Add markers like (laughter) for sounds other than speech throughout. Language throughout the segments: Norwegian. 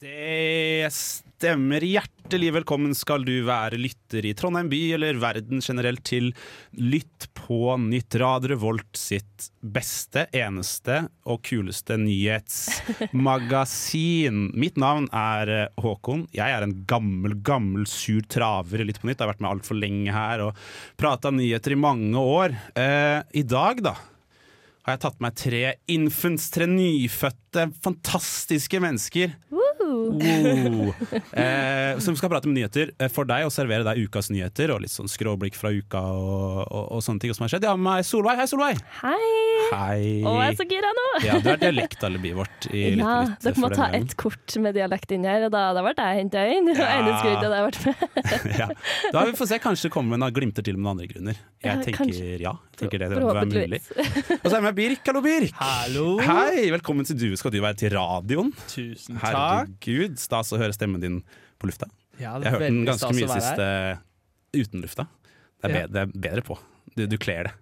Det stemmer. Hjertelig velkommen skal du være lytter i Trondheim by eller verden generelt til Lytt på nytt. Radio Volt sitt beste, eneste og kuleste nyhetsmagasin. (laughs) Mitt navn er eh, Håkon. Jeg er en gammel, gammel sur traver i Lytt på nytt. Jeg har vært med altfor lenge her og prata nyheter i mange år. Eh, I dag, da har jeg tatt meg tre infants, tre nyfødte, fantastiske mennesker. Wow. Eh, som skal prate om nyheter eh, for deg og servere deg ukas nyheter og litt sånn skråblikk fra uka og, og, og sånne ting som har skjedd. Jeg har med meg Solveig. Hei, Solveig! Hei! Hei. Å, jeg er så gira nå! Ja, du er dialektalibiet vårt. I Litt Ja, litt, dere må ta gangen. ett kort med dialekt inn her, og da, hadde det jeg henta inn. Ja. eneste jeg ble med. (laughs) ja. Da vi får se, kanskje det kommer noen glimter til med noen andre grunner. Jeg Ja, tenker kanskje. ja. Tenker det bør være mulig. Og så er jeg med Birk. Hallo, Birk! Hallo. Hei, velkommen til du. Skal du være til radioen? Tusen takk. Herregud, stas å høre stemmen din på lufta. Ja, Jeg det er har hørt den ganske mye være siste uten lufta. Det er, Ja. bedre, det er bedre på. Du, du kler det.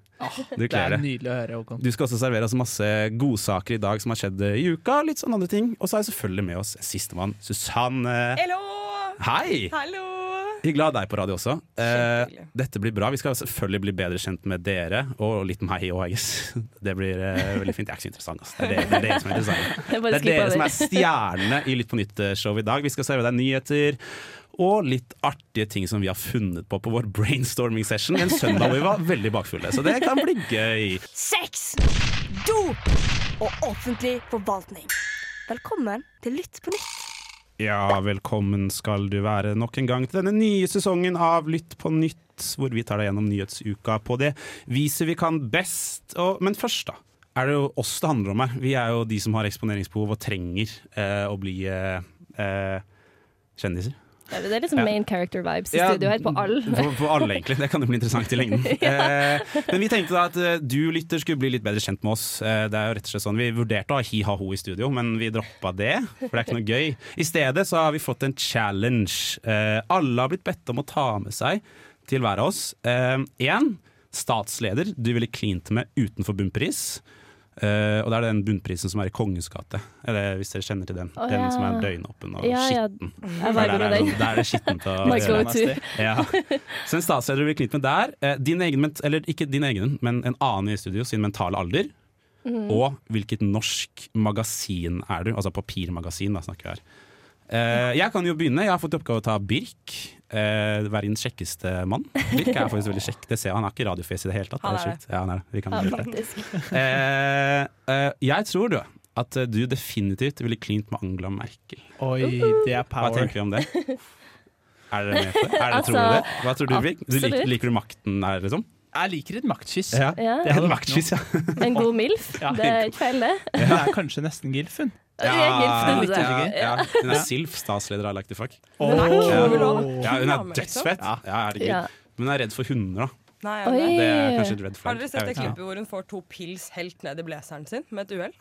Du Det er det. nydelig å høre, Håkon. Du skal også servere oss masse godsaker i dag som har skjedd i uka. Litt sånn andre ting Og så er jeg selvfølgelig med oss sistemann, Susanne. Hello! Hei! Hallo! Hyggelig å ha deg på radio også. Eh, dette blir bra. Vi skal selvfølgelig bli bedre kjent med dere, og litt meg òg. (laughs) Det blir eh, veldig fint. Jeg er ikke så interessant. altså. Det er dere, er som er interessante. (laughs) Det er dere som er (laughs) stjernene i Lytt på nytt-show i dag. Vi skal servere deg nyheter og litt artige ting som vi har funnet på på vår brainstorming-session en søndag hvor vi var veldig bakfulle. Så det kan bli gøy. Sex, dop og offentlig forvaltning. Velkommen til Lytt på nytt. Ja, velkommen skal du være nok en gang til denne nye sesongen av Lytt på nytt, hvor vi tar deg gjennom nyhetsuka på det viset vi kan best. Og, men først, da. Er det jo oss det handler om her. Vi er jo de som har eksponeringsbehov og trenger eh, å bli eh, eh, kjendiser. Ja, Det er liksom main character vibes i Ja, studio her, på alle. For, for alle, egentlig. Det kan jo bli interessant i lengden. (laughs) eh, men vi tenkte da at eh, du lytter skulle bli litt bedre kjent med oss. Eh, det er jo rett og slett sånn Vi vurderte å ha hi-ha-ho i studio, men vi droppa det. For det er ikke noe gøy. I stedet så har vi fått en challenge. Eh, alle har blitt bedt om å ta med seg til hver av oss én statsleder du ville klint med utenfor bunnpris. Eh, og det er den bunnprisen som er i Kongens gate. Eller hvis dere kjenner til den. Oh, den ja. som er døgnåpen og Ja, skitten. Ja. Der er, det, der er det skittent. (laughs) og- ja. Så en statsleder du vil knytte med der. uh, din egen, eller ikke din egen, men en annen i studio sin mentale alder. Mhm. Og hvilket norsk magasin er du? Altså papirmagasin, da snakker vi her. Uh, jeg kan jo begynne. Jeg har fått i oppgave å ta Birk. Uh, verdens kjekkeste mann. Birk er faktisk veldig kjekk. Det ser jeg. Han har ikke radiofjes i det hele tatt. Han er det. Ja, han er det. Vi kan Ja, det. faktisk. Eh, eh, jeg tror du at eh, du definitivt ville klint med Angela Merkel. Oi, det er power. Hva tenker vi om det? Er dere med på det? Er det, Altså, tror det? Hva tror du, Birk? Du liker, liker du makten der, liksom? Jeg liker et maktkyss. Ja. Ja. En maktkyss, ja. En god MILF. Ja, Det er ikke feil, det. Det er kanskje nesten Gilf, er synes jeg. Ja, Hun er SILF, statsleder av Like the Fuck. Oh. Ja. Ja, hun er liksom. dødsfett. Ja. Ja, herregud. Ja. Men hun er redd for hunder, da. Nei, Oi. Det er kanskje et red Har dere sett det klippet hvor hun får to pils helt ned i blazeren sin med et uhell?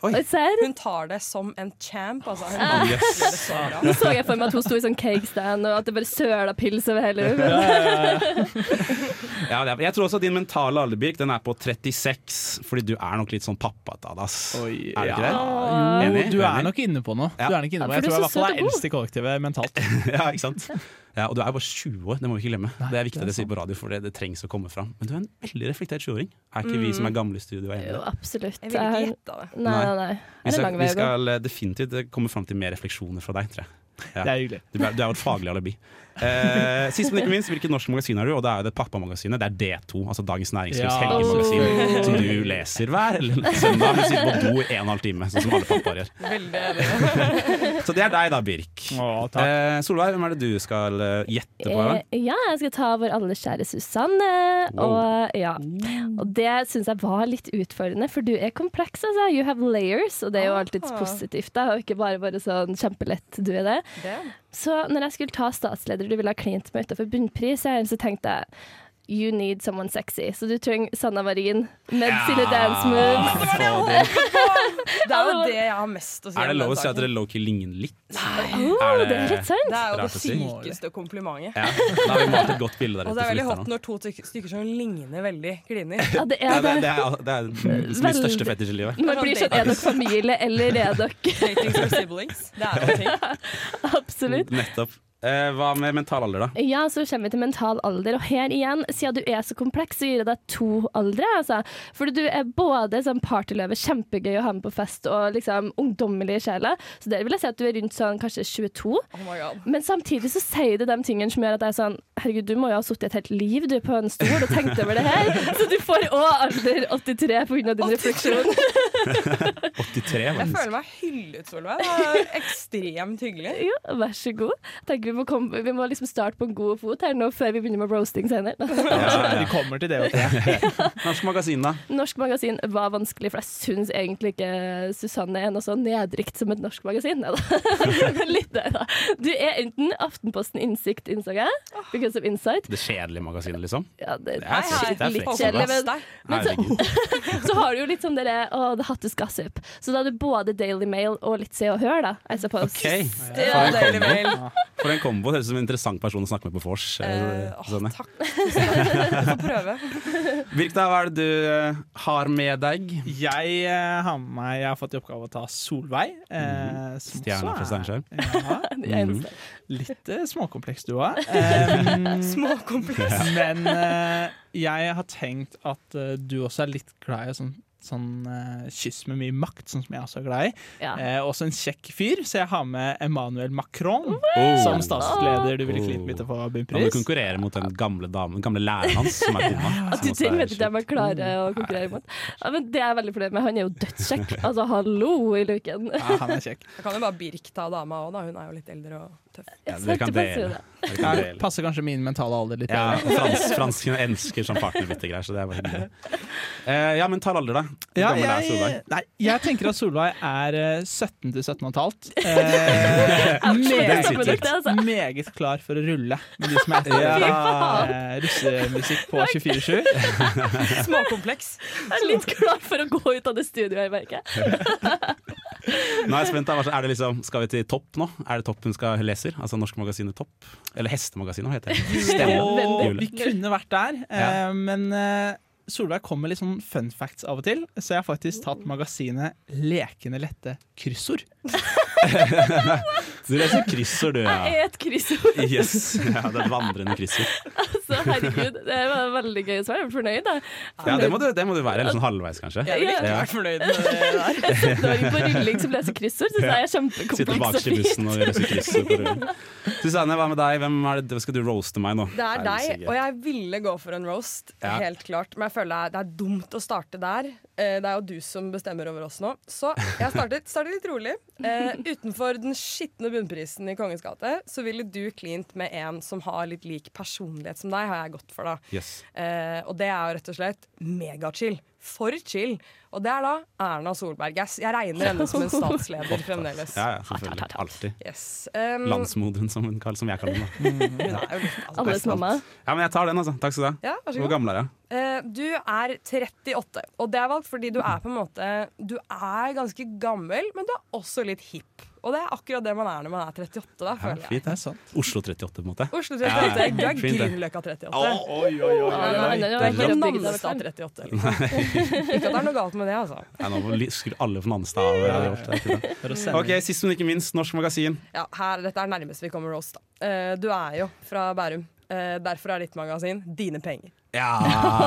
Hun tar det som en champ, altså. Hun Ah. vanskelig det så bra. Nå så jeg for meg at hun sto i sånn cakestand, og at det bare søla pils over hele henne. Ja, ja, jeg tror også din mentale alderbirk den er på 36, fordi du er nok litt sånn pappate av oss. Er du ikke det? ja. Enig? du er nok inne på noe. Ja. Du er nok inne på. Jeg tror jeg i hvert fall er eldst i kollektivet mentalt. (laughs) Ja, ikke sant? Ja, og du er bare 20 år, det må vi ikke glemme. Det er viktig det er å si på radio, for det, det trengs å komme fram. Men du er en veldig reflektert 20-åring. Er ikke vi som er gamle i studio enige? Jo, absolutt. Jeg vil ikke gjette det. Nei, nei, nei. Vi skal, vi skal eh, definitivt komme fram til mer refleksjoner fra deg, tror jeg. Ja. Det er hyggelig. Du er, du er vårt faglige alibi. Eh, sist, men ikke minst, hvilket norsk magasin er du? Og det er jo det pappamagasinet. Det er D2, altså Dagens Næringslivs Ja. helgemagasin, som du leser hver eller søndag. Men sitter på do i en og en halv time, sånn som alle pappaer gjør. (laughs) Så det er deg da, Birk. Å, takk. Eh, Solveig, hvem er det du skal eh, gjette på? Eh, Ja, jeg skal ta vår alles kjære Susanne. Wow. Og, ja. og det syns jeg var litt utfordrende, for du er kompleks. Altså. You have layers, og det er jo alltid Ah. positivt. Da, og ikke bare bare sånn kjempelett du er det. Det. Så når jeg skulle ta statsleder du ville ha klint med utenfor bunnpris, så tenkte jeg You need someone sexy. Så du trenger Sanna Marin med sine dance moves. Det er jo det jeg har mest å si Er det lov å si at dere lowkey ligner litt? Oh, det er litt sant. Det er jo det sykeste komplimentet. Ja, da har vi malt et godt bilde der Og det er veldig hot når to stykker som ligner veldig, kliner. Ja, det er det, det. det, er, det er min største fetisj i livet. Man blir sånn, Er dere familie, eller er dere Dating for siblings. Det er jo en ting. (laughs) Absolutt. Nettopp. Eh, hva med mental alder, da? Ja, så kommer vi til mental alder, og her igjen, siden du er så kompleks, så gir jeg deg to aldre. Altså. For du er både sånn partyløve, kjempegøy å ha med på fest, og liksom ungdommelig i sjela. Så der vil jeg si at du er rundt sånn kanskje 22. Oh my god. Men samtidig så sier du de tingene som gjør at jeg er sånn Herregud, du må jo ha sittet et helt liv du på en stol og tenkt over det her. (laughs) Så du får òg alder 83 pga. din refleksjon. (laughs) (laughs) 83, Jeg føler meg hyllet, Solveig. Det var ekstremt hyggelig. Ja, vær så god. Tenker vi, må komme, vi må liksom starte på en god fot her nå før vi begynner med roasting senere. (laughs) Vi kommer til det. vet du. (laughs) Norsk Magasin, da? Norsk magasin var vanskelig, for jeg syns egentlig ikke Susanne er noe så nedrikt som et norsk magasin. Litt der, da. Du er enten Aftenposten Innsikt, innså jeg. Because of Insight. Det kjedelige magasinet, liksom? Ja, det, Det er Hei, hei. det er litt kjedelig, men, men så, så har du jo litt sånn dere Å, The Hattes Gossip. Så da er du både Daily Mail og litt Se og Hør, da. I suppose. Ok, Ja, Daily Mail. For en kombo. Høres ut som en interessant person å snakke med på vors. Uh, sånn. takk. (laughs) Vi. Du får prøve. (laughs) Birk, da, hva er det du eh, har med deg? Jeg uh, har med meg Jeg har fått i oppgave å ta Solveig. Uh, Stjerna fra er- Steinkjer. Ja, (laughs) Mm. litt uh, småkompleks du òg. Um, Småkompleks. men jeg har tenkt at uh, du også er litt glad i sånn, sånn uh, kyss med mye makt, sånn som jeg også er glad i. Ja. Eh, også en kjekk fyr, så jeg har med Emmanuel Macron Oh. som statsleder. Du ville ikke litt mye til å få Han må konkurrere mot den gamle damen, den gamle læreren hans, som er kona. At du til vet ikke jeg var klare å konkurrere mot. Ja, men det er jeg veldig fornøyd med. Han er jo dødskjekk. Altså, hallo i luken. Ja, han er kjekk. Da kan jo bare Birk ta dama òg, da. Hun er jo litt eldre og. Ja, dere kan dele. det. Passer kanskje min mentale alder litt Ja, frans, franskene elsker sånn partnerbyttegreier, så det er bare hyggelig. Uh, ja, men mental alder, da. Hvor Ja, gammel er Solveig? nei, jeg tenker at Solveig er eh, 17 til 17 og et halvt. (laughs) Eh, Den meget, altså. meget klar for å rulle med de som er etter. Ja. Eh, russemusikk på 24-7. (laughs) Småkompleks. (laughs) Jeg er litt klar for å gå ut av det studioet, jeg merker. Nå er jeg spent. Er det liksom, skal vi til Topp nå? Er det Topp hun skal leser? Altså Norsk Magasinet Topp? Eller Hestemagasinet, heter det. (laughs) Stemmer. Vi kunne vært der, eh, Ja. men eh, Solveig kom med litt sånn fun facts av og til, så jeg har faktisk tatt magasinet Lekende lette kryssord. (laughs) (laughs) Du leser kryssord, du, Jeg er et kryssord, Yes. Ja, det er vandrende kryssord. altså, herregud. Det var veldig gøy svar. Jeg er fornøyd, da. Ja, det må du, det må du være. Eller sånn halvveis, kanskje. Jeg ville ikke vært fornøyd med det der. En 17-åring på rulling som leser kryssord, syns jeg er kjempekompleks Sitter bakerst i bussen og leser kryssord. på. Susanne, hva med deg? Hvem er det, skal du roaste meg nå? Det er deg, og jeg ville gå for en roast, Ja. helt klart. Men jeg føler det er- er dumt å starte der. Eh, Det er jo du som bestemmer over oss nå. Så jeg startet, startet litt rolig. Utenfor den skitne bunnprisen i Kongens gate så ville du klint med en som har litt lik personlighet som deg, har jeg gått for, da. Yes. Eh, og det er jo rett og slett megachill. For chill. Og det er da Erna Solberg. Jeg, jeg regner henne som en statsleder fremdeles. Ja, ja, selvfølgelig. Alltid. Yes. Um, Landsmoderen, som, hun kaller- som jeg kaller (laughs) er jo litt- altså, Alles mamma. Ja, men jeg tar den, altså. Takk skal du ha. Ja, vær så Hvor gammel er jeg? Uh, du er 38, og det er valgt fordi du er på en måte Du er ganske gammel, men du er også litt hipp. Og det er akkurat det man er når man er 38, da, føler jeg. Fint, Det er sant. Oslo 38, på en måte. Oslo Ja, 38, du er fint. Grünerløkka 38. Oi, oi, oi. Ja, det var enda- det er ikke helt oppbygd av Nannestad det. 38. Ikke at det noe galt med det. Ja, nå må- skulle alle få Nannestad av. det hadde nå skulle alle ikke det. ha gjort det. Ok, Sist, men ikke minst, Norsk Magasin. Ja, her, Dette er nærmest vi kommer roast, da. Eh, du er jo fra Bærum. Eh, derfor er ditt magasin Dine penger. Ja,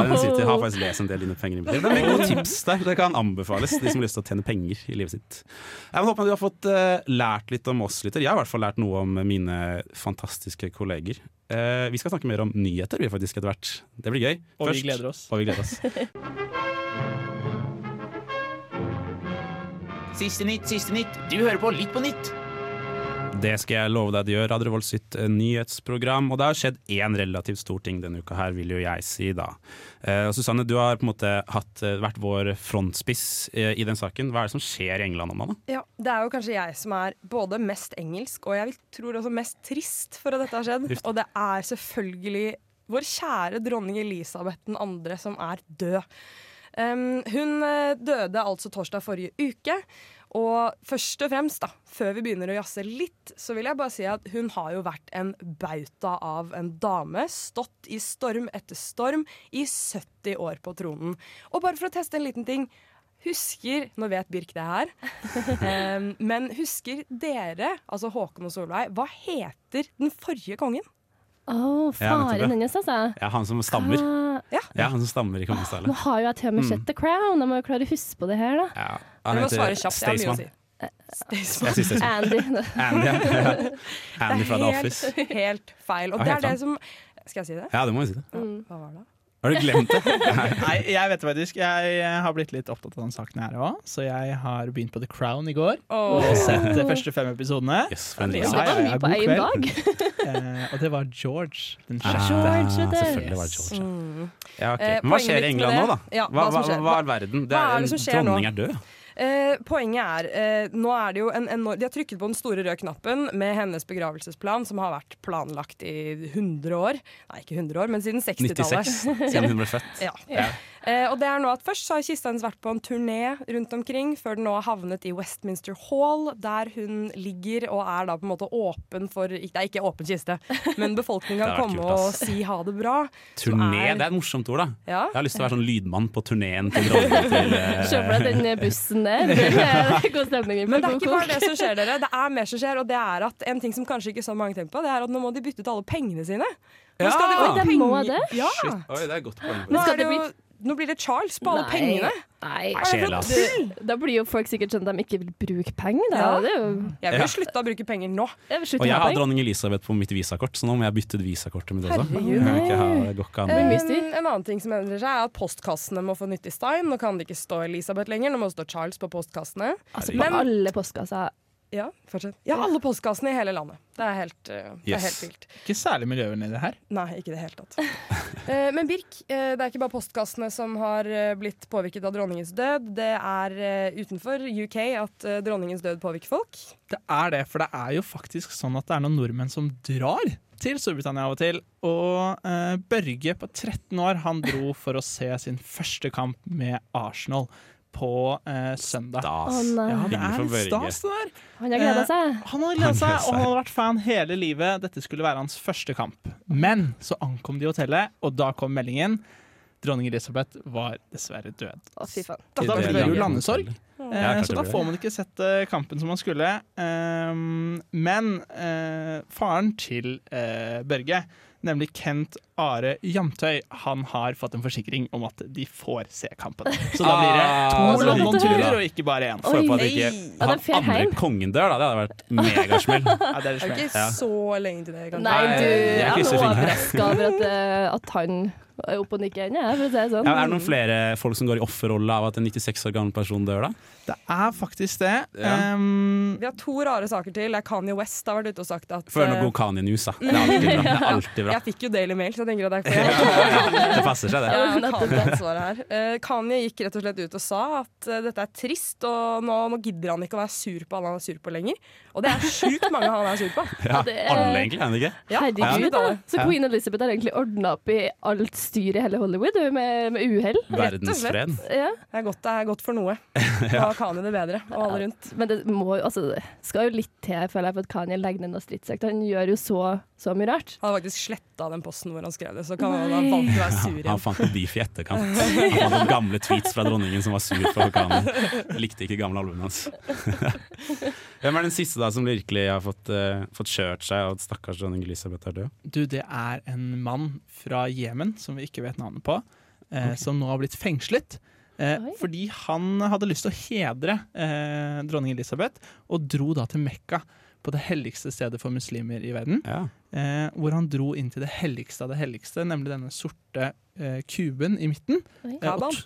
den sitter, Jeg har faktisk lest en del dine penger i mitt liv. Det er gode tips der. Det kan anbefales de som har lyst til å tjene penger i livet sitt. Jeg håper du har fått eh, lært litt om oss litt. Jeg har i hvert fall lært noe om mine fantastiske kolleger. Eh, vi skal snakke mer om nyheter vi faktisk etter hvert. Det blir gøy. Og vi gleder oss. Og vi gleder oss. (laughs) Siste nytt, siste nytt. Du hører på Litt på nytt. Det skal jeg love deg det gjør. Radio Revolt sitt eh, nyhetsprogram. Og det har skjedd én relativt stor ting denne uka her, vil jo jeg si da. Eh, Susanne, du har på en måte hatt, eh, vært vår frontspiss eh, i den saken. Hva er det som skjer i England om dagen? da? Ja, Det er jo kanskje jeg som er både mest engelsk og jeg vil- tror også mest trist for at dette har skjedd. Just. Og det er selvfølgelig vår kjære dronning Elisabeth 2., som er død. Hun eh, døde altså torsdag forrige uke. Og først og fremst, da, før vi begynner å jazze litt, så vil jeg bare si at hun har jo vært en bauta av en dame. Stått i storm etter storm i 70 år på tronen. Og bare for å teste en liten ting. Husker Nå vet Birk det her. (laughs) men husker dere, altså Håkon og Solveig, hva heter den forrige kongen? Å, oh, ja. faren hennes, altså. Ja, han som stammer. Ah, Ja, han som stammer i nå har jo jeg til og med Mm. sett The Crown. Jeg må jo klare å huske på det her, da. Ja, han må svare heter kjapt. Jeg har mye å Staysman. si. Staysman. Andy. (laughs) Andy, ja. (laughs) Andy fra The Office. helt, feil. Og det er det som Skal jeg si det? Ja, det må jeg si det. Hva var det? Har du glemt det? (laughs) Nei, jeg vet faktisk. Jeg har blitt litt opptatt av den saken her òg, så jeg har begynt på The Crown i går. Og sett de første fem episodene. Yes, for en Det. Ja, ja, ja, god kveld. dag. (laughs) Eh, og det var George den Ah. George, vet selvfølgelig var det George. ja. Mm. Ja, ok. Eh, Men hva skjer i England nå, da? Hva, hva hva, hva er verden? Det Hva er, er det som skjer nå? dronning er død. Eh, poenget er, eh, nå er det jo en enorm De har trykket på den store røde knappen med hennes begravelsesplan, som har vært planlagt i 100 år. Nei, ikke 100 år, men siden 60-tallet. 96, siden hun ble født. (laughs) Ja. Ja. Eh, og det er nå at Først så har kista hennes vært på en turné rundt omkring, før den nå har havnet i Westminster Hall, der hun ligger og er da på en måte åpen for Det er ikke åpen kiste, men befolkningen (laughs) kan komme kult, og si ha det bra. Turné, er- det er et morsomt ord, da. Ja. Jeg har lyst til å være sånn lydmann på turneen til dronningen (laughs) til eh, Se for deg den bussen der. Er (laughs) god stemning Men det er ikke bare det som skjer, dere. Det er mer som skjer, og det er at en ting som kanskje ikke så mange tenker på, det er at nå må de bytte ut alle pengene sine. Nå Ja! skal de Oi, de må det? Ja. Oi, det er et godt poeng. Nå, skal det jo, nå blir det Charles på alle Nei. pengene. Nei. Kjedelig, ass. Du, Da blir jo folk sikkert sånn at de ikke vil bruke penger. Da. Ja. Det er jo Jeg vil Ja. slutte å bruke penger nå. jeg vil slutte Og jeg med har penger. dronning Elisabeth på mitt visakort, så nå må jeg bytte ut visakortet mitt også. Herregud. Jeg kan ikke ha, det går ikke an. blir mye Um, styr. en annen ting som endrer seg, er at postkassene må få nyttig stein. Nå kan det ikke stå Elisabeth lenger, nå må det stå Charles på postkassene. Altså, på Men- alle postkasser. Ja, fortsett. Ja, alle postkassene i hele landet. Det er helt, uh, det er Yes. helt vilt. Ikke særlig miljøvennlig, det her. Nei, ikke i det hele tatt. Eh, men Birk, eh, det er ikke bare postkassene som har eh, blitt påvirket av dronningens død. Det er utenfor UK at dronningens død påvirker folk. Det er det, for det er jo faktisk sånn at det er noen nordmenn som drar til Storbritannia av og til. Og eh, Børge på 13 år han dro for å se sin første kamp med Arsenal på eh, søndag. Stas. Å. Ja, det er litt stas, det der. Han har gleda seg. Han hadde gledet seg, og han hadde vært fan hele livet. Dette skulle være hans første kamp. Men så ankom de hotellet, og da kom meldingen. Dronning Elisabeth var dessverre død. Å, fy faen. Da da blir det jo landesorg. Ja, Eh, så da får man ikke sett eh, kampen som man skulle. Ehm, men eh, faren til eh, Børge, nemlig Kent Are Jamtøy, han har fått en forsikring om at de får se kampen. Så da blir det Ah, to London-turer og ikke bare én. For Får på at ikke han andre kongen dør, da. Det hadde vært megasmell. Ja, det er Det er ikke så lenge til det, kanskje. Nei, du jeg jeg er overraska over at, eh, at han er og nikker ennå, for å si det sånn. Ja, er det noen flere folk som går i offerrolle av at en 96 år gammel person dør, da? Det er faktisk det. Ja. Um, Vi har to rare saker til. Kanye West har vært ute og sagt at Før noe eh, god Kanye-news, da. Det er alltid bra. Det er alltid bra. Jeg fikk jo Daily Mail, så jeg tenker at det er (laughs) ikke Det passer seg, det. Ja, jeg kan det ansvaret her. Uh, Kanye gikk rett og slett ut og sa at uh, dette er trist, og nå, nå gidder han ikke å være sur på alle han er sur på lenger. Og det er sjukt mange han er sur på. Ja, det alle egentlig, er han ikke? Ja, Herregud, ja. da. Så Queen Elizabeth har egentlig ordna opp i alt styr i hele Hollywood med, med uhell. Verdensfred. Ja. Det er godt det er godt for noe. (laughs) Da har Kanye det bedre, og alle rundt. Men det må jo altså, det skal jo litt til, føler jeg, for at Kanye legger ned noe stridsøkt. Han gjør jo så, så mye rart. Han har faktisk sletta den posten hvor han skrev det, så kan han ha valgt å være sur Han fant noe beef i etterkant. Han fant noen gamle tweets fra dronningen som var sur for Kanye. Likte ikke gamle albumet hans. (laughs) Hvem er den siste da som virkelig har fått, uh, fått kjørt seg av at stakkars dronning Elisabeth er død? Du, det er en mann fra Jemen som vi ikke vet navnet på, eh, som nå har blitt fengslet. Eh, fordi han hadde lyst til å hedre eh, dronning Elisabeth, og dro da til Mekka, på det helligste stedet for muslimer i verden. Ja. Eh, hvor han dro inn til det helligste av det helligste, nemlig denne sorte eh, kuben i midten. Oi. Eh, og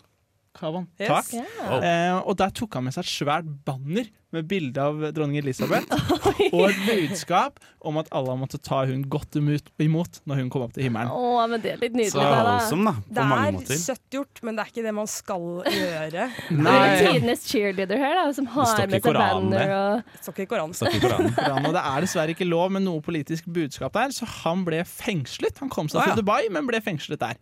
Kavan. Yes. Takk. Ja. Eh, og der tok han med seg et svært banner med bilde av dronning Elisabeth (laughs) og et budskap om at alle måtte ta hun godt imot, når hun kom opp til himmelen. Åh, men det er litt nydelig. Så det, da. awesome, da. Det mange er måter. søtt gjort, men det er ikke det man skal (laughs) gjøre. Det er tidenes cheerleader her, da, som har med seg banner og Det står ikke i Koranen. Står i (laughs) Koranen. Og det er dessverre ikke lov med noe politisk budskap der, så han ble fengslet. Han kom seg ah, ja. til Dubai, men ble fengslet der.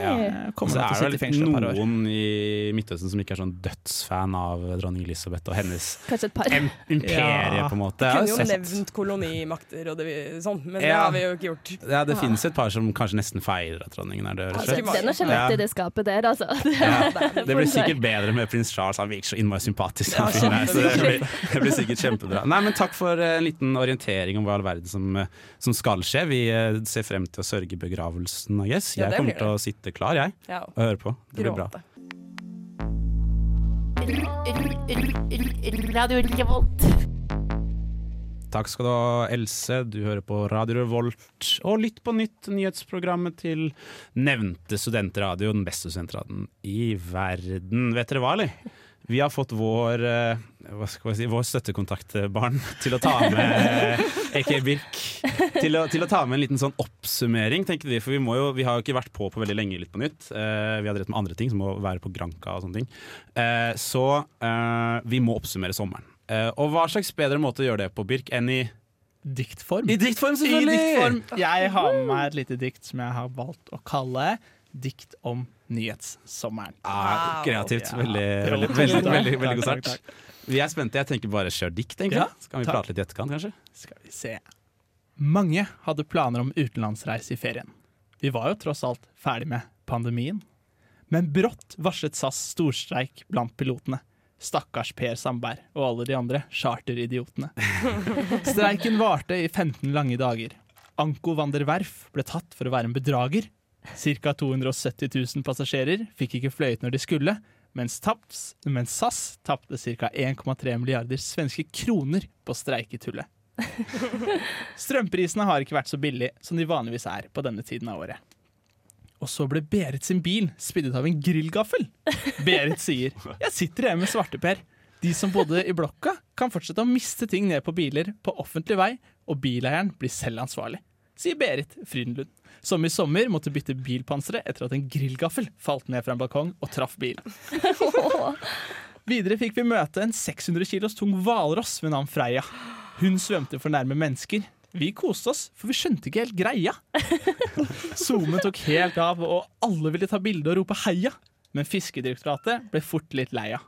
Ja. Kommer så er det vel noen i Midtøsten som ikke er sånn dødsfan av dronning Elisabeth og hennes imperie, Ja. på en måte. Jeg Kunne jo sett- nevnt kolonimakter og det, vi- sånn, men det har vi jo ikke gjort. Ja, det finnes et par som kanskje nesten feirer at dronningen er død. er noe skjelett i det skapet der, altså. (laughs) Det, Ja, blir sikkert bedre med prins Charles. Han virker så innmari sympatisk. fyren her, så det, blir, det blir sikkert kjempebra. Nei, men Takk for eh, en liten orientering om hva i all verden som, eh, som skal skje. Vi eh, ser frem til å sørge begravelsen. I guess. Jeg kommer til å sitte klar jeg, Ja, og høre på. Det blir bra. Radio Revolt. Takk skal du ha, Else. Du hører på Radio Revolt og Lytt på nytt, nyhetsprogrammet til nevnte studentradio, den beste studentradioen i verden. Vet dere hva, eller? Vi har fått vår, eh, hva skal jeg si, vår støttekontaktbarn til å ta med AK Birk. Til å, til å ta med en liten sånn oppsummering, tenkte vi. For vi, må jo, vi har jo ikke vært på på veldig lenge Litt på nytt. Eh, vi har drevet med andre ting, som å være på Granka og sånne ting. Eh, så eh, vi må oppsummere sommeren. Eh, og hva slags bedre måte å gjøre det på, Birk, enn i Diktform. i diktform, I selvfølgelig! diktform. Jeg har med meg et lite dikt som jeg har valgt å kalle Dikt om nyhetssommeren. Ah, kreativt. Ja. Veldig, veldig, veldig, veldig, veldig god takk, start. Vi er spente. Jeg tenker bare kjør dikt, egentlig. Ja, Så kan vi takk. prate litt i etterkant, kanskje. Skal vi se. Mange hadde planer om utenlandsreise i ferien. Vi var jo tross alt ferdig med pandemien. Men brått varslet SAS storstreik blant pilotene. Stakkars Per Sandberg og alle de andre charteridiotene. Streiken varte i 15 lange dager. Anko van der Werf ble tatt for å være en bedrager. Ca. 270 000 passasjerer fikk ikke fløyet når de skulle, mens, taps, mens SAS tapte ca. 1,3 milliarder svenske kroner på streiketullet. (laughs) Strømprisene har ikke vært så billige som de vanligvis er på denne tiden av året. Og så ble Berit sin bil spiddet av en grillgaffel. Berit sier 'Jeg sitter hjemme med svarteper'. De som bodde i blokka, kan fortsette å miste ting ned på biler på offentlig vei, og bileieren blir selv ansvarlig, sier Berit Frydenlund, som i sommer måtte bytte bilpanseret etter at en grillgaffel falt ned fra en balkong og traff bilen. (laughs) Videre fikk vi møte en 600 kilos tung hvalross ved navn Freia. Hun svømte for nærme mennesker. Vi koste oss, for vi skjønte ikke helt greia. (laughs) Zoomen tok helt av, og alle ville ta bilde og rope heia. Men Fiskedirektoratet ble fort litt lei av.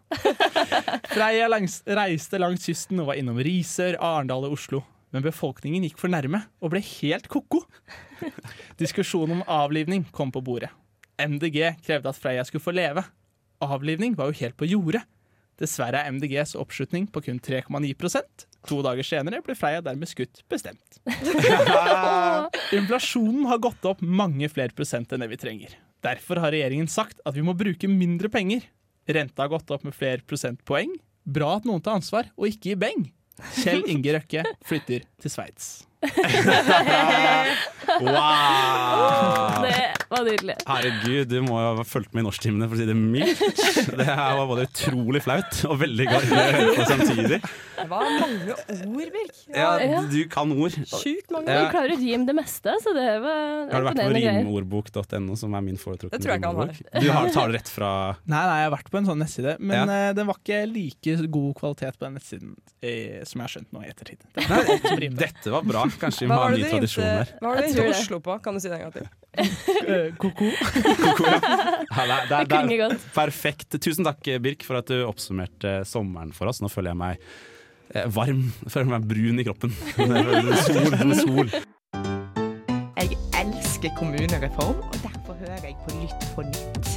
(laughs) Freia langs, reiste langs kysten og var innom Risør, Arendal og Oslo. Men befolkningen gikk for nærme og ble helt ko-ko. (laughs) Diskusjonen om avlivning kom på bordet. MDG krevde at Freia skulle få leve. Avlivning var jo helt på jordet. Dessverre er MDGs oppslutning på kun 3,9% To dager senere ble Freia dermed skutt bestemt. (laughs) Inflasjonen har gått opp mange flere prosent enn det vi trenger. Derfor har regjeringen sagt at vi må bruke mindre penger. Renta har gått opp med flere prosentpoeng. Bra at noen tar ansvar, og ikke i beng. Kjell Inge Røkke flytter til Sveits. (laughs) Wow! Det var nydelig. Herregud, du må jo ha fulgt med i norsktimene, for å si det mildt. Det her var både utrolig flaut og veldig gøy å høre på samtidig. Det var mange ord, Birk. Ja, Ja, du kan ord. Sjukt mange Ja. Du klarer å rime det meste, så det var Har du vært på rimordbok.no, som er min foretrukne har. Du har, tar det rett fra Nei, nei, jeg har vært på en sånn nettside, men Ja. eh, den var ikke like god kvalitet på den nettsiden eh, som jeg har skjønt nå i ettertid. Dette var bra. Kanskje vi må ha en ny tradisjon der. hva var det du rimte. Oslo på? Kan du si det en gang til? (laughs) Ko-ko. Ja, det, er- er- klinger er godt. perfekt. Tusen takk, Birk, for at du oppsummerte sommeren for oss. Nå føler jeg meg eh, varm. Jeg føler meg brun i kroppen. (laughs) Sol, sol. Jeg elsker kommunereform, og derfor hører jeg på Lytt på nytt.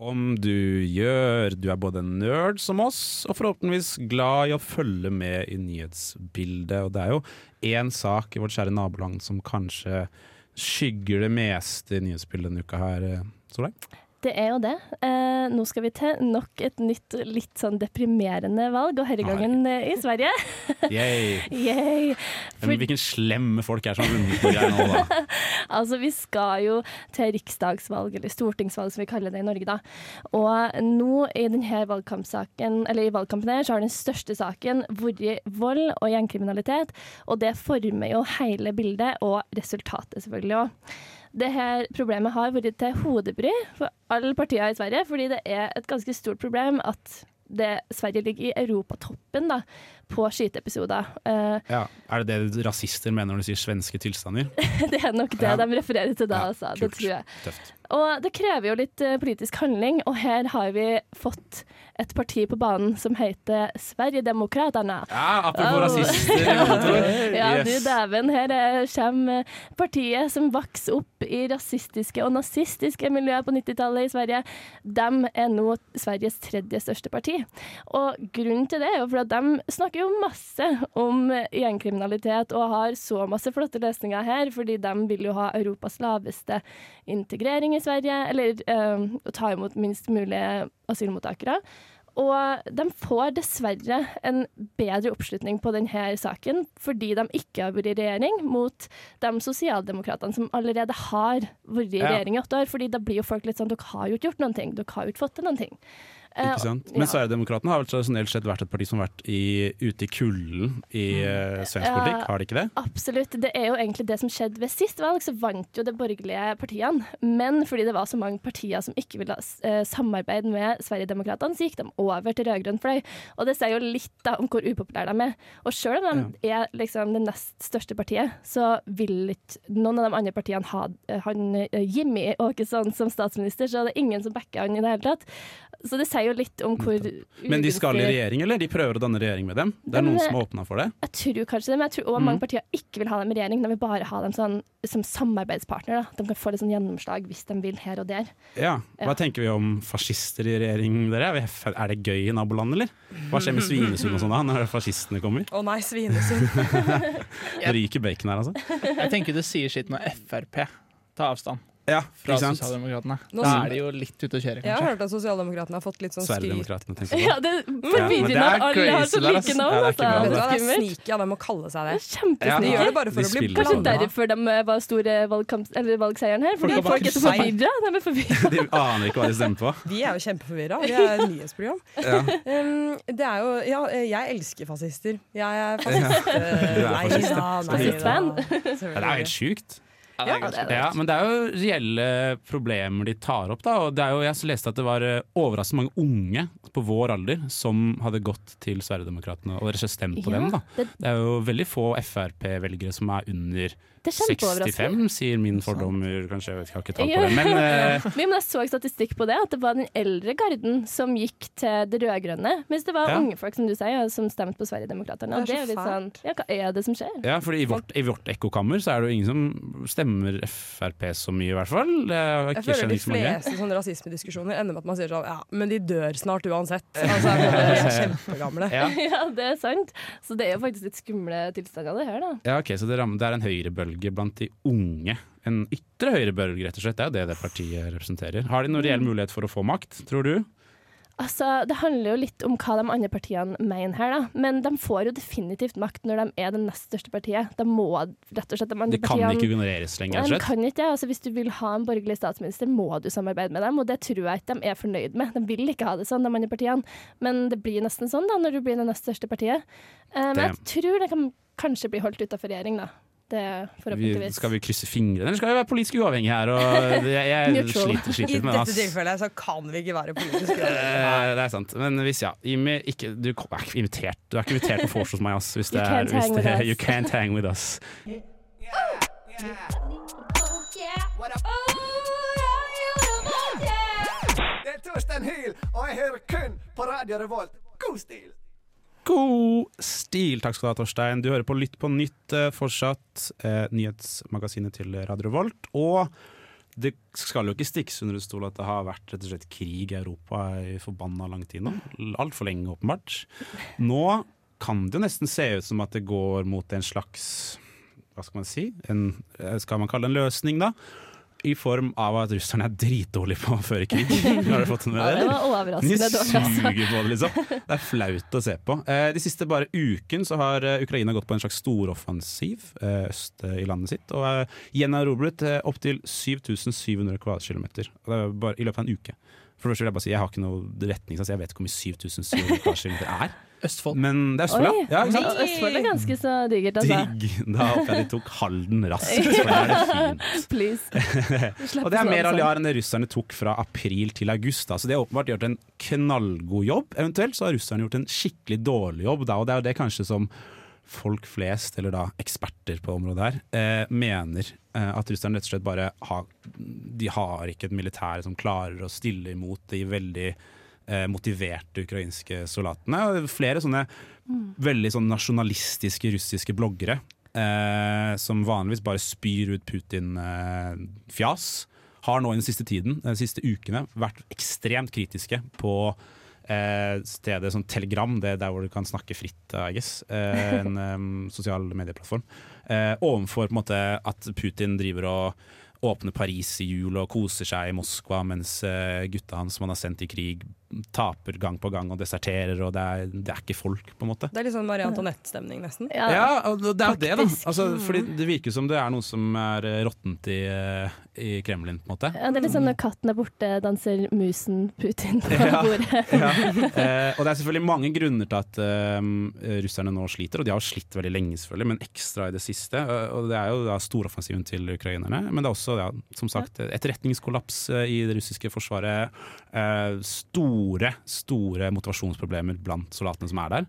Om du gjør. Du er både en nerd som oss, og forhåpentligvis glad i å følge med i nyhetsbildet. Og det er jo én sak i vårt kjære naboland som kanskje skygger det meste i nyhetsbildet denne uka her, eh, Solveig. Det er jo det. Eh, nå skal vi til nok et nytt litt sånn deprimerende valg, og denne gangen eh, i Sverige. (laughs) Yay. Yay. For, Men hvilken slemme folk er som har vunnet noe greier nå, da? (laughs) altså, vi skal jo til riksdagsvalg, eller stortingsvalg som vi kaller det i Norge, da. Og nå i denne valgkampsaken, eller i valgkampen her, så har den største saken vært vold og gjengkriminalitet, og det former jo hele bildet, og resultatet selvfølgelig òg. Det her problemet har vært til hodebry for alle partier i Sverige, fordi det er et ganske stort problem at det, Sverige ligger i europatoppen da, på skyteepisoder. Eh, Ja. Er det det rasister mener når de sier svenske tilstander? (laughs) det er nok det de refererer til da, altså. Det tror jeg. Tøft. Og det krever jo litt eh, politisk handling, og her har vi fått et parti på banen som heter Sverigedemokraterna. Ja, apropos Oh. rasister. Ja, du (laughs) dæven, her er- kommer partiet som vokste opp i rasistiske og nazistiske miljøer på 90-tallet i Sverige. De er nå Sveriges tredje største parti. Og grunnen til det er jo for at de snakker jo masse om gjengkriminalitet og har så masse flotte løsninger her, fordi de vil jo ha Europas laveste integrering i Sverige, eller øh, å ta imot minst mulig asylmottakere. Og de får dessverre en bedre oppslutning på denne saken fordi de ikke har vært i regjering mot de sosialdemokratene som allerede har vært i regjering i åtte år. fordi da blir jo folk litt sånn Dere har jo ikke gjort noen ting. Dere har jo ikke fått til noen ting. Eh, Ikke sant? Men ja. Sverigedemokraterna har vel tradisjonelt sett vært et parti som har vært i, ute i kulden i uh, svensk Ja. politikk, har de ikke det? Absolutt. Det er jo egentlig det som skjedde ved sist valg, så vant jo de borgerlige partiene. Men fordi det var så mange partier som ikke ville uh, samarbeide med Sverigedemokraterna, så gikk de over til rød-grønn fløy. Og det sier jo litt da om hvor upopulære de er. Og selv om de er liksom det nest største partiet, så vil ikke noen av de andre partiene ha han Jimmy Åkesson som statsminister, så det er ingen som backer han i det hele tatt. Så det sier jo litt om hvor Men de skal i regjering, eller? De prøver å danne regjering med dem? Det er Men, noen som har åpna for det? Jeg tror kanskje det, men jeg tror også Mm. mange partier ikke vil ha dem i regjering. De vil bare ha dem sånn, som samarbeidspartner. Da. De kan få litt sånn gjennomslag hvis de vil her og der. Ja. Hva Ja. tenker vi om fascister i regjering, dere? Er det gøy i naboland, eller? Hva skjer med Svinesund og sånn da, når fascistene kommer? Å nei, Svinesund. (laughs) (laughs) Det ryker bacon her, altså. Jeg tenker det sier sitt når Frp tar avstand Ja, fra? Sosialdemokratene. Nå Da er de jo litt ute å kjøre, Jeg har hørt at Sosialdemokratene har fått litt sånn skryt. Ja, det Ja, er at alle har så like navn. Ja, det er altså. Det er skummelt. sneaky av dem å kalle seg det. Er. De gjør det bare for De å bli Kanskje derfor de eh, var store valgkamp, eller valgseieren her. Fordi Folk folk er så forvirra. De er forvirra. (laughs) De aner ikke hva de stemmer på. Vi er jo kjempeforvirra. Vi er et nyhetsprogram. Ja. Um, det er jo Ja, jeg elsker fascister. Jeg er fascist. Du er Nei fascist, da, nei da. Ja, det er helt sjukt. Ja, det er det. Ja, men det er jo reelle problemer de tar opp. da Og det er jo, Jeg leste at det var eh, overraskende mange unge på vår alder som hadde gått til Sverigedemokraterna og stemt på Ja, dem. da det- er jo veldig få Frp-velgere som er under er. 65, sier min fordommer. Kanskje, jeg vet ikke, jeg har ikke tall på det. Men uh... Jo, men jeg så statistikk på det, at det var den eldre garden som gikk til det rød-grønne. Mens det var Ja. unge folk som du sier, som stemte på Sverigedemokraterna. Det det er er så jo litt sånn Ja, hva er det som skjer? ja, fordi i vårt, i vårt ekkokammer så er det jo ingen som stemmer Frp så mye, i hvert fall. Det er jo Jeg føler de fleste sånne rasismediskusjoner ender med at man sier sånn Ja, men de dør snart uansett. Altså, de (laughs) er kjempegamle. Ja. (laughs) Ja, det er sant. Så det er jo faktisk litt skumle tilstander, det her, da. Ja, ok, Så det, rammer, det er en høyrebølge blant de unge. En ytre høyrebølge, rett og slett. Det er jo det det partiet representerer. Har de noen reell mulighet for å få makt, tror du? Altså, Det handler jo litt om hva de andre partiene mener her, da. Men de får jo definitivt makt når de er det nest største partiet. De må rett og slett de andre De kan partiene ikke ignoreres lenger, rett og slett. kan ikke det. Altså, hvis du vil ha en borgerlig statsminister, må du samarbeide med dem, og det tror jeg ikke de er fornøyd med. De vil ikke ha det sånn, de andre partiene. Men det blir nesten sånn da, når du blir det nest største partiet. Men um, jeg tror det kan kanskje bli holdt utafor regjering, da. Det Vi, skal vi krysse fingrene, eller skal vi være politisk uavhengige her? Og jeg jeg (laughs) sliter, sliter I dette tilfellet så kan vi ikke være politisk uenige. (laughs) Eh, Det er sant. Men hvis ja, Jimmy, ikke, du er ikke invitert Du er ikke invitert på vors hos meg, ass. Hvis det You er, can't hvis hang det, with us. You can't hang with us. Det er Torstein Hyl, og jeg hører kun på Radio Revolt. God stil! God stil. Takk skal du ha, Torstein. Du hører på Lytt på nytt eh, fortsatt. Eh, nyhetsmagasinet til Radio Volt. Og det skal jo ikke stikkes under en stol at det har vært rett og slett krig i Europa i forbanna lang tid nå. Altfor lenge, åpenbart. Nå kan det jo nesten se ut som at det går mot en slags Hva skal man si? En, eh, skal man kalle det en løsning, da? I form av at russerne er dritdårlige på å føre krig. (laughs) Har du fått med Ja, det? det var overraskende De altså. suger på det, liksom. Det er flaut å se på. Eh, De siste bare uken så har eh, Ukraina gått på en slags storoffensiv eh, øst i landet sitt, og gjenerobret opptil 7700 kvadratkilometer det er i løpet av en uke. For det første vil Jeg bare si, jeg har ikke noe retningssats, jeg vet ikke hvor mye 7700 kvadratkilometer er. Østfold. Men det er Østfold, Oi, ja. ja ikke sant? Østfold er ganske så digert, altså. Digg. Da håper jeg de tok Halden raskt, for da er det fint. (laughs) Please. (laughs) Og det er sånn, mer sånn. enn det russerne tok fra april til august. Da. Så de har åpenbart gjort en knallgod jobb. Eventuelt så har russerne gjort en skikkelig dårlig jobb, da. og det er jo det kanskje som folk flest, eller da eksperter på området her, eh, mener eh, at russerne rett og slett bare har De har ikke et militær som klarer å stille imot de veldig eh, motiverte ukrainske soldatene. Flere sånne veldig sånn nasjonalistiske russiske bloggere eh, som vanligvis bare spyr ut Putin-fjas, har nå i den siste tiden, de siste ukene, vært ekstremt kritiske på eh, stedet som Telegram, det er der hvor du kan snakke fritt, I guess. Eh, en (laughs) um, sosial medieplattform. Eh, overfor på en måte at Putin driver og åpner Paris i jul og koser seg i Moskva, mens eh, gutta hans som han har sendt i krig, taper gang på gang og deserterer, og det er, det er ikke folk, på en måte. Det er litt sånn Marie Antoinette-stemning, nesten. Ja, og det er jo det, da. Altså, fordi det virker som det er noe som er eh, råttent i, eh, i Kremlin, på en måte. Ja, det er litt sånn når katten er borte, danser musen Putin på Ja. bordet. (laughs) Ja. Eh, og det er selvfølgelig mange grunner til at eh, russerne nå sliter, og de har jo slitt veldig lenge, selvfølgelig, men ekstra i det siste. Eh, og det er jo da storoffensiven til ukrainerne, men det er også, ja, som sagt, etterretningskollaps i det russiske forsvaret. Eh, store, store store motivasjonsproblemer blant soldatene som er der.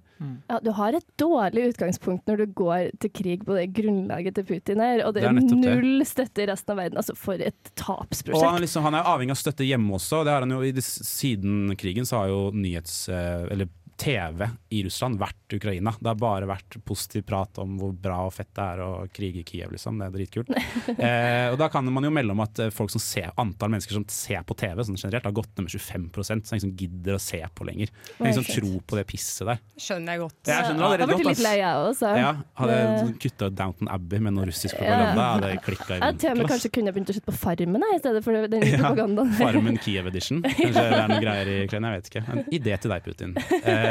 Ja, du har et dårlig utgangspunkt når du går til krig på det grunnlaget til Putin her, og det Det er null det. støtte i resten av verden. Altså, for et Og han, tapsprosjekt. liksom, han er avhengig av støtte hjemme også. og Det har han jo, i siden krigen så har jo nyhets... eh, Eller TV i Russland vært Ukraina. Det har bare vært positiv prat om hvor bra og fett det er å krige i Kiev, liksom. Det er dritkult. (laughs) eh, og da kan man jo melde om at eh, folk som ser, antall mennesker som ser på TV sånn generelt, har gått ned med 25 så ingen som gidder å se på lenger. Ingen som tror på det pisset der. Skjønner jeg godt. Jeg skjønner Jeg har blitt godt, litt lei, jeg òg, så. Ja, hadde Det- jeg kutta ut Downton Abbey med noe russisk propaganda, hadde jeg klikka i Jeg vinkel, ass. kanskje kunne begynt å slutte på Farmen jeg, i stedet for den Ja, propagandaen. Farmen Kiev Edition. (laughs) Kanskje det er noen greier i Ukraina, jeg vet ikke. En idé til deg, Putin. Eh, (laughs)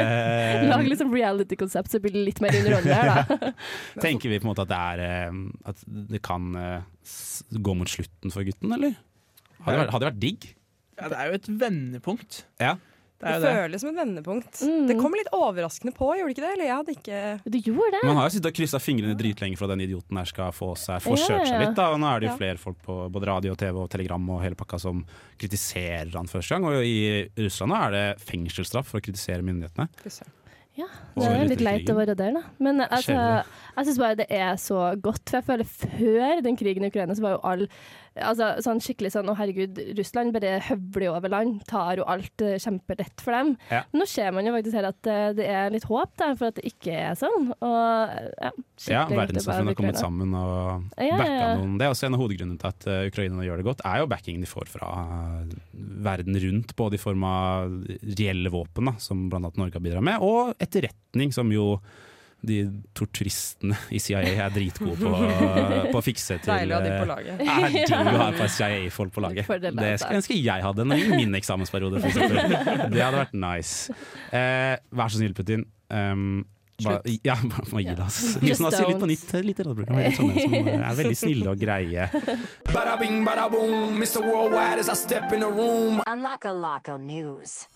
Lag liksom reality-konsept, så blir det litt mer underholdende her, da. (laughs) tenker vi på en måte at det er eh, At det kan eh, gå mot slutten for gutten, eller? Hadde det vært, hadde det vært digg? Ja, det er jo et vendepunkt. Ja. Det Det føles som et vendepunkt. Mm. Det kom litt overraskende på, gjorde det ikke det? Eller jeg hadde ikke Du gjorde det? Man har jo sittet og kryssa fingrene dritlenge for at den idioten her skal få seg få kjørt seg litt. Da. Og nå er det jo Ja. flere folk på både radio, TV og telegram og hele pakka som kritiserer han første gang. Og i Russland er det fengselsstraff for å kritisere myndighetene. Ja, det er litt litt leit å være der, da. Men altså, jeg syns bare det er så godt. For jeg føler før den krigen i Ukraina, så var jo all altså, sånn skikkelig sånn Å, herregud, Russland bare høvler over land. Tar jo alt eh, kjempelett for dem. Ja. Nå ser man jo faktisk her at eh, det er litt håp da, for at det ikke er sånn. Og ja, Ja, verdenssamfunnet har kommet sammen og Ja, backa noen. Det er også en av hovedgrunnene til at uh, Ukraina gjør det godt, er jo backingen de får fra eh, verden rundt, både i form av reelle våpen, da, som annet Norge har bidratt med, og etterretning, som jo de torturistene i CIA er dritgode på, (laughs) på å fikse til Deilig å ha de på eh, laget. (laughs) Er digg å ha et CIA-folk på laget. Det skulle jeg ønske jeg hadde i min eksamensperiode. (laughs) Det hadde vært nice. Eh, vær så snill, Putin. Um, ba, ja, bare gi det, altså. Vi som litt på nytt, litt i Trondheim som er veldig snille og greie. Bada bing, bada boom, Mr. Worldwide as I step in the room. Unlock a Loco News.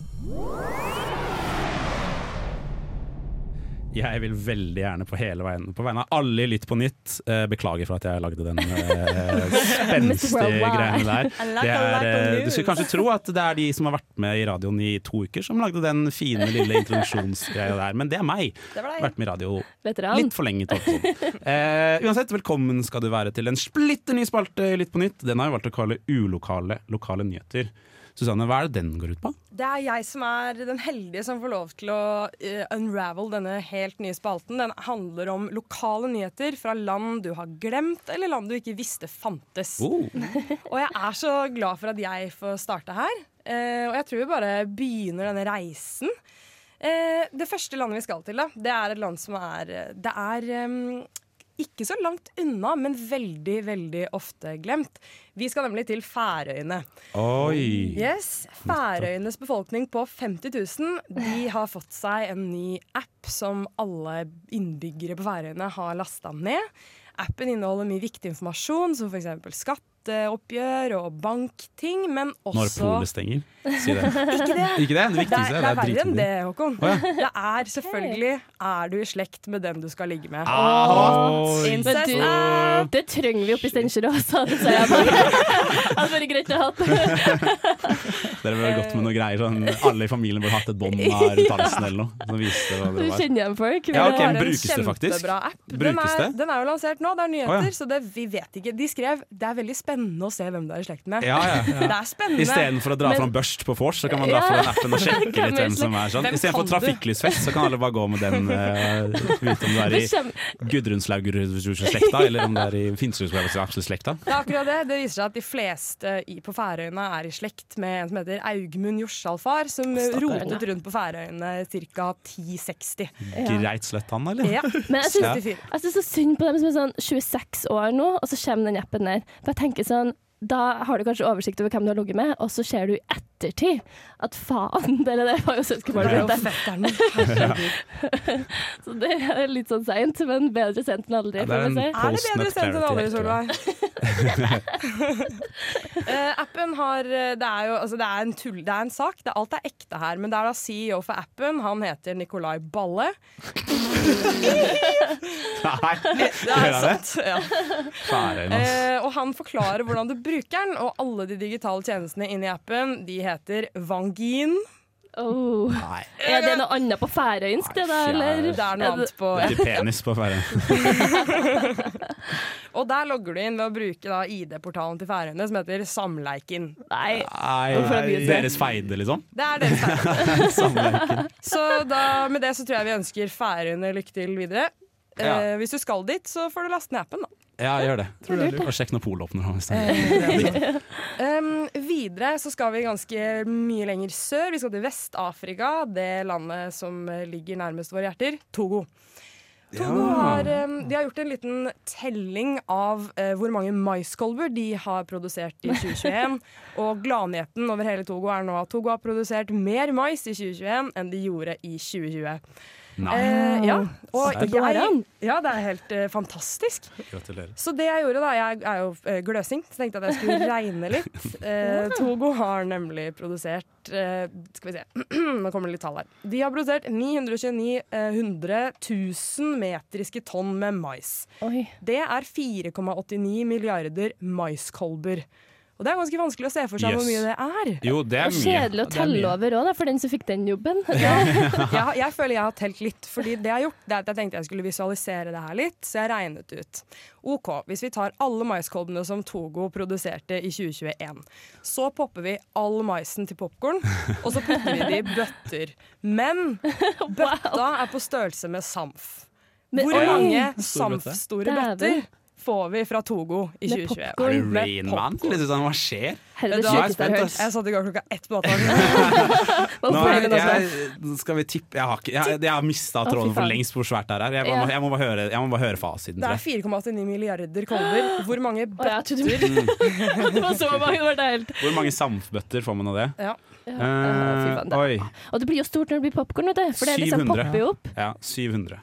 Jeg vil veldig gjerne på hele veien På vegne av alle i Lytt på nytt eh, Beklager for at jeg lagde den eh, (laughs) spenstige greiene der. Det er, eh, du skulle kanskje tro at det er de som har vært med i radioen i to uker, som lagde den fine lille (laughs) introduksjonsgreia der. Men det er meg. Det. Vært med i radio Veteran. litt for lenge. Eh, uansett, velkommen skal du være til en splitter ny spalte i Lytt på nytt. Den har jeg valgt å kalle ulokale lokale nyheter. Susanne, hva er det den går ut på? Det er jeg som er den heldige som får lov til å uh, unravel denne helt nye spalten. Den handler om lokale nyheter fra land du har glemt, eller land du ikke visste fantes. Oh. (laughs) Og jeg er så glad for at jeg får starte her. Uh, og jeg tror vi bare begynner denne reisen. Uh, det første landet vi skal til, da, det er et land som er Det er em, ikke så langt unna, men veldig, veldig ofte glemt. Vi skal nemlig til Færøyene. Oi. Yes, Færøyenes befolkning på 50 000 de har fått seg en ny app som alle innbyggere på Færøyene har lasta ned. Appen inneholder mye viktig informasjon, som f.eks. skatteoppgjør og bankting, men også Når polet stenger. Si det. (laughs) Ikke det. Ikke det? Det viktigste. Det er, det er verre enn det, Håkon. Oh, ja. Det er selvfølgelig Er du i slekt med den du skal ligge med. Oi. Incest du, app. det trenger vi oppi Steinkjer òg, sa det, sier jeg bare. (laughs) Det hadde vært greit å ha hatt. (laughs) Dere ville gått med noe greier sånn Alle i familien burde hatt et bånd rundt halsen eller noe. Som viste hva Du det var. kjenner igjen folk. Ja, okay, Det er en brukes det faktisk? App. Den er, det? den er jo lansert nå, det er nyheter, ja. så det, vi vet ikke. De skrev det er veldig spennende å se hvem du er i slekt med. Ja, ja, ja. (laughs) Det er spennende. Istedenfor å dra Men- fram børst på vors, så kan man dra Ja. fra den appen og sjekke (laughs) litt er hvem som er sånn. Istedenfor trafikklysfest, så kan alle bare gå med den. (laughs) Uh, vite om du er i Det Gudrunslaug-slekta, eller om du er i Finnsrudslekta. Det er akkurat det. Det viser seg at de fleste på Færøyene er i slekt med en som heter Augmund Jorsalfar, som rotet rundt på Færøyene ca. 1060. Greit slett han, eller? Ja. Men jeg syns, Ja. jeg syns så synd på dem som er sånn 26 år nå, og så kommer den appen der. For jeg tenker sånn da har du kanskje oversikt over hvem du har ligget med, og så ser du i ettertid at faen, (laughs) det der var jo søskenbarnet Det jo mitt. (laughs) Så det er litt sånn seint, men bedre sent enn aldri. Ja, det er en si. Er det bedre Post-nut enn aldri, Solveig? uh, appen har eh, Det er jo altså det er en tull, det er en sak. Det, alt er ekte her. Men det er da CEO for appen. Han heter Nikolai Balle. (laughs) Nei, Det er sant. Ja. Færen, ass. Eh, og han forklarer hvordan det bruker den, og alle de digitale tjenestene inni appen De heter Vangin. Oh. Er det noe annet på færøysk, det da, eller? Det er noe annet på Det er penis på Færøyene. (laughs) Og der logger du inn ved å bruke ID-portalen til Færøyene, som heter Samleiken. Nei. Nei, deres feide, liksom? Det er deres feide. (laughs) Samleiken. Så da, med det så tror jeg vi ønsker Færøyene lykke til videre. Eh, Hvis du skal dit, så får du laste ned appen, da. Ja, gjør det. Tror det. Og sjekk når polet åpner. Um, videre så skal vi ganske mye lenger sør. Vi skal til Vest-Afrika, det landet som eh, ligger nærmest våre hjerter. Togo. Togo Ja. har, um, de har gjort en liten telling av uh, hvor mange maiskolber de har produsert i 2021. (laughs) og gladnyheten over hele Togo er nå at Togo har produsert mer mais i 2021 enn de gjorde i 2020. Eh, ja, og jeg, ja, det er helt eh, fantastisk. Gratulerer. Så det jeg gjorde da, jeg er jo eh, gløsing, så tenkte jeg at jeg skulle (laughs) regne litt. Eh, Togo har nemlig produsert eh, Skal vi se, (clears throat) nå kommer det litt tall her. De har produsert 929 eh, 100 000 metriske tonn med mais. Oi. Det er 4,89 milliarder maiskolber. Og det er ganske vanskelig å se for seg hvor mye det er. Jo, det er Og mye. kjedelig å telle over òg, for den som fikk den jobben. (laughs) (laughs) jeg, jeg føler jeg har telt litt, fordi det jeg har gjort, det er at jeg tenkte jeg skulle visualisere det her litt, så jeg regnet ut. OK, hvis vi tar alle maiskolbene som Togo produserte i 2021, så popper vi all maisen til popkorn, og så putter vi det i bøtter. Men (laughs) bøtta er på størrelse med Samf. Hvor mange Stor. Samf-store bøtter får vi fra Togo i Med 2021? Er det Rain Man? Litt sånn, hva skjer? Er Da jeg spent, jeg. Jeg satt i gang klokka ett på natta. (laughs) Skal vi tippe Jeg har, ikke, jeg, jeg har mista tråden for lengst hvor svært det er. Jeg, må, jeg, må bare høre, jeg må bare høre fasiten. Det er tror 4,89 milliarder kolber. (gasps) Hvor mange bøtter (laughs) det var så mange, det var helt Hvor mange samfbøtter får man av det? Ja. ja, uh, det- Og det blir jo stort når det blir popkorn, vet du. For det liksom 700. popper jo opp. Ja, 700.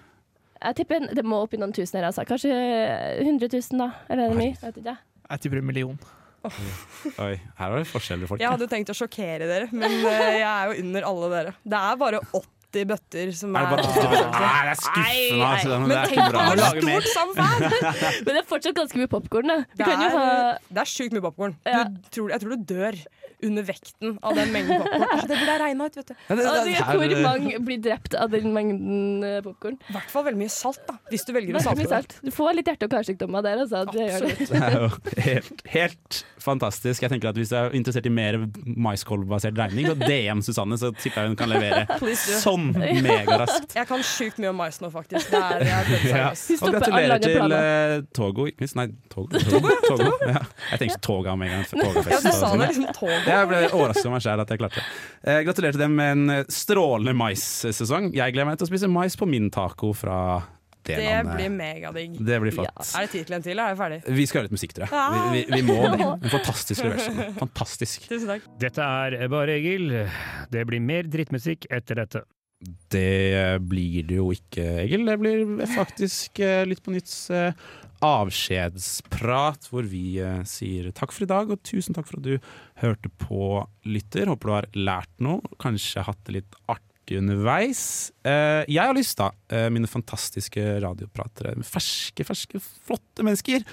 Jeg tipper det må opp i noen tusen her, altså. Kanskje 100 000, da. Eller er det mye? Vet ikke. Jeg tipper en million. Oi, her var det forskjellige folk. Jeg hadde tenkt å sjokkere dere, men eh, jeg er jo under alle dere. Det er bare 80 bøtter som Er er, det bare (laughs) Nei, det er skuffende, altså. Det Men er tenk på hvor stort Samf er! (laughs) Men det er fortsatt ganske mye popkorn, Det er, ha det er sjukt mye popkorn. Ja. Jeg tror du dør under vekten av den mengden popkorn. (laughs) Ah, det burde jeg regna ut, vet du. Ja, det- det- det- her- Hvor mange blir drept av den mengden popkorn? I hvert fall veldig mye salt, da. Hvis du velger å salte det. Du får litt hjerte- og karsykdommer der, altså. Det det. Det er jo helt, helt fantastisk. Jeg tenker at Hvis du er interessert i mer maiskolbbasert regning, så DM Susanne, så tipper jeg hun kan levere do. Sånn (laughs) megaraskt. Jeg kan sjukt mye om mais nå, faktisk. Det er, jeg er Ja. Og gratulerer til eh, Togo. Nei, Togo. Togo, Togo. Ja. Jeg tenkte Toga med en gang. Ja, du sa sånn. det liksom Togo. Jeg ble overrasket over meg sjæl at jeg klarte det. Uh, gratulerer til dem med en eh, strålende maissesong. Jeg gleder meg til å spise mais på min taco fra Det, Det blir megadigg. Det blir flott. Er det tid til en til? Er jeg ferdig? Vi skal høre litt musikk, tror jeg. Ja. Vi, vi, vi må det. (laughs) En fantastisk reversion. Fantastisk. Tusen takk. Dette er bare Egil. Det blir mer drittmusikk etter dette. Det blir det jo ikke, Egil. Det blir faktisk eh, Litt på nytts eh, avskjedsprat, hvor vi eh, sier takk for i dag, og tusen takk for at du hørte på, lytter. Håper du har lært noe, kanskje hatt det litt artig underveis. Jeg har lyst, da, mine fantastiske radiopratere, ferske, ferske, flotte mennesker,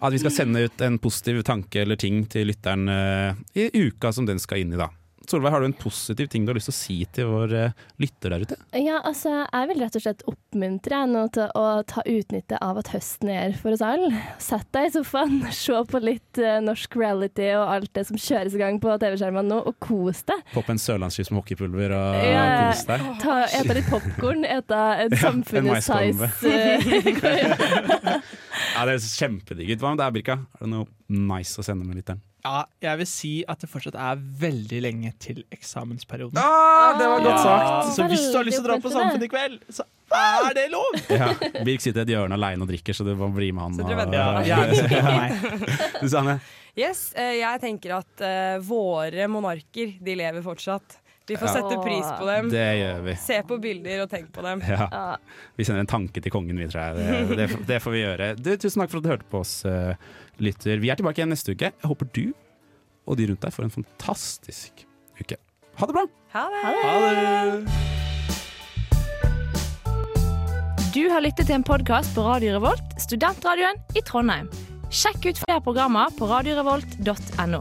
at vi skal sende ut en positiv tanke eller ting til lytteren i uka som den skal inn i, da. Solveig, har du en positiv ting du har lyst til å si til vår eh, lytter der ute? Ja, altså, jeg vil rett og slett oppmuntre deg nå til å ta utnytte av at høsten er her for oss alle. Sett deg i sofaen, (laughs) se på litt eh, norsk reality og alt det som kjøres i gang på TV-skjermene nå, og kos deg. Popp en sørlandskyss med hockeypulver og Ja, kos deg. Ta, eta litt popkorn, eta (laughs) en Ja, samfunnets size eh, (laughs) Ja, det høres kjempedigg ut. Hva med deg, Birka? Er det noe nice å sende med lytteren? Ja, jeg vil si at det fortsatt er veldig lenge til eksamensperioden. Ah, det var godt sagt. Så hvis du har lyst til å dra på Samfunnet i kveld, så er det lov! (laughs) Ja, Birk sitter i et hjørne aleine og drikker, så du må bli med han. Så og-. Ja. Susanne? Yes, eh, jeg tenker at eh, våre monarker, de lever fortsatt. Vi får Ja. sette pris på dem. Det gjør vi. Se på bilder og tenk på dem. Ja. Vi sender en tanke til kongen, vi, tror jeg. Det, det, det får vi gjøre. Du, tusen takk for at du hørte på oss, eh, lytter. Vi er tilbake igjen neste uke. Jeg håper du og de rundt deg får en fantastisk uke. Ha det bra! Ha det! Ha det! Du har lyttet til en podkast på Radio Revolt, studentradioen i Trondheim. Sjekk ut flere programmer på radiorevolt.no.